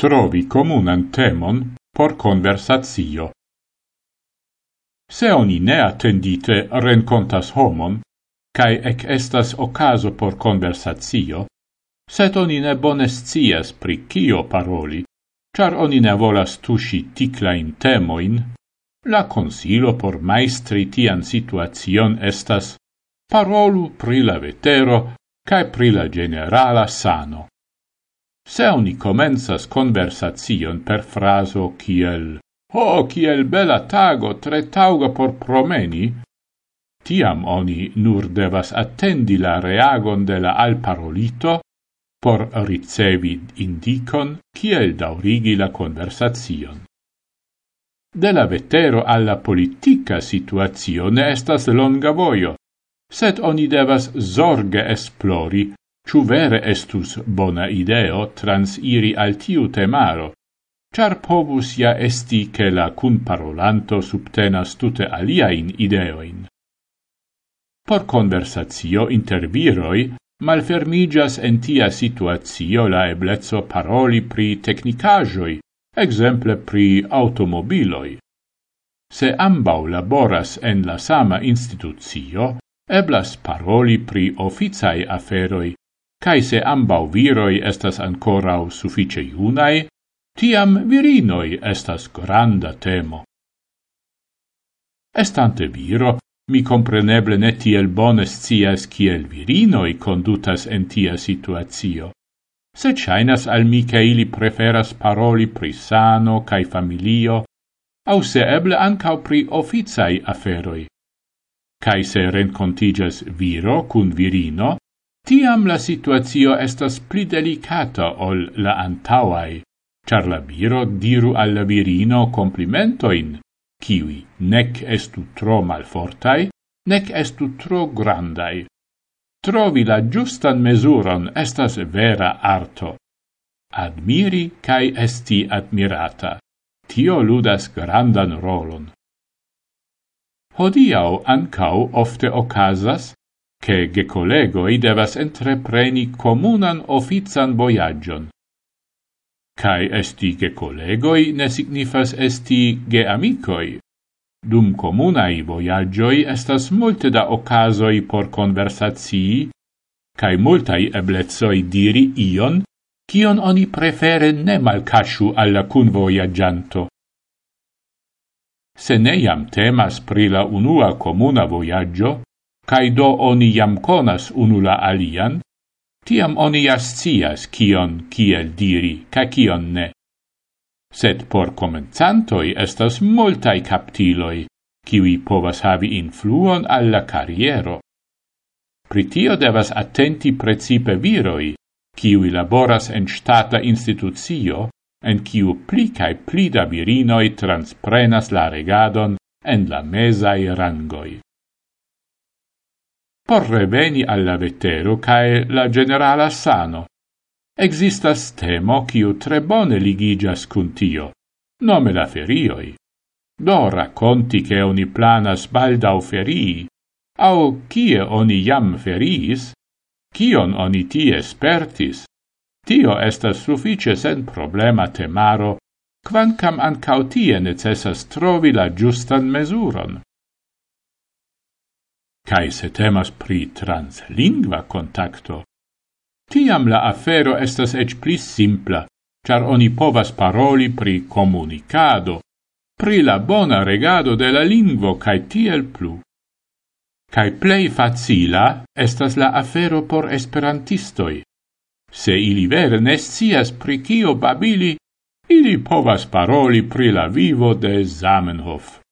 trovi comunan temon por conversatio. Se oni ne attendite rencontas homon, cae ec estas ocaso por conversatio, set oni ne bonescias pri cio paroli, char oni ne volas tusi ticlain temoin, la consilo por maestri tian situacion estas parolu pri la vetero cae pri la generala sano. Se oni comenzas conversation per fraso kiel «Ho, oh, kiel bela tago, tre tauga por promeni!» Tiam oni nur devas attendi la reagon de la alparolito por ricevi indicon kiel daurigi la conversation. De la vetero alla politica situazione estas longa voio, sed oni devas zorge esplori Ciu vere estus bona ideo transiri al tiu temaro, char povus ja esti che la cun parolanto subtenas tute aliain ideoin. Por conversatio inter viroi malfermigas en tia situatio la eblezzo paroli pri tecnicajoi, exemple pri automobiloi. Se ambau laboras en la sama institutio, eblas paroli pri officai aferoi cae se ambau viroi estas ancorau suffice iunae, tiam virinoi estas granda temo. Estante viro, mi compreneble ne tiel bone scias ciel virinoi condutas en tia situatio. Se chainas al mi che ili preferas paroli pri sano cae familio, au se eble ancau pri officai aferoi. Cae se rencontigas viro cun virino, tiam la situatio estas pli delicata ol la antauai, char la viro diru al la virino complimentoin, kiwi nec estu tro malfortai, nec estu tro grandai. Trovi la giustan mesuron estas vera arto. Admiri cae esti admirata. Tio ludas grandan rolon. Hodiau ancau ofte ocasas che ge collegoi devas entrepreni comunan offician voyagion. Cai esti ge collegoi ne signifas esti ge amicoi. Dum comunai voyagioi estas multe da ocasoi por conversazii, cae multai eblezoi diri ion, cion oni prefere ne malcasciu alla cun voyagianto. Se neiam temas pri la unua comuna voyaggio, cae do oni jam conas unula alian, tiam oni jascias kion kiel diri, ca cion ne. Sed por comenzantoi estas multai captiloi, kiwi povas havi influon alla carriero. Pritio devas attenti precipe viroi, kiwi laboras en stata institucio, en kiu pli cae pli da virinoi transprenas la regadon en la mesai rangoi por reveni alla vetero cae la generala sano. Existas temo ciu tre bone ligigas cun tio, nome la ferioi. Do racconti che oni planas baldau ferii, au cie oni jam feriis, cion oni tie spertis, tio estas suffice sen problema temaro, quancam ancautie necessas trovi la giustan mesuron cae se temas pri translingva contacto, tiam la afero estas ec pli simpla, char oni povas paroli pri comunicado, pri la bona regado de la lingvo cae tiel plu. Cae plei facila estas la afero por esperantistoi. Se ili vere ne scias pri kio babili, ili povas paroli pri la vivo de Zamenhof.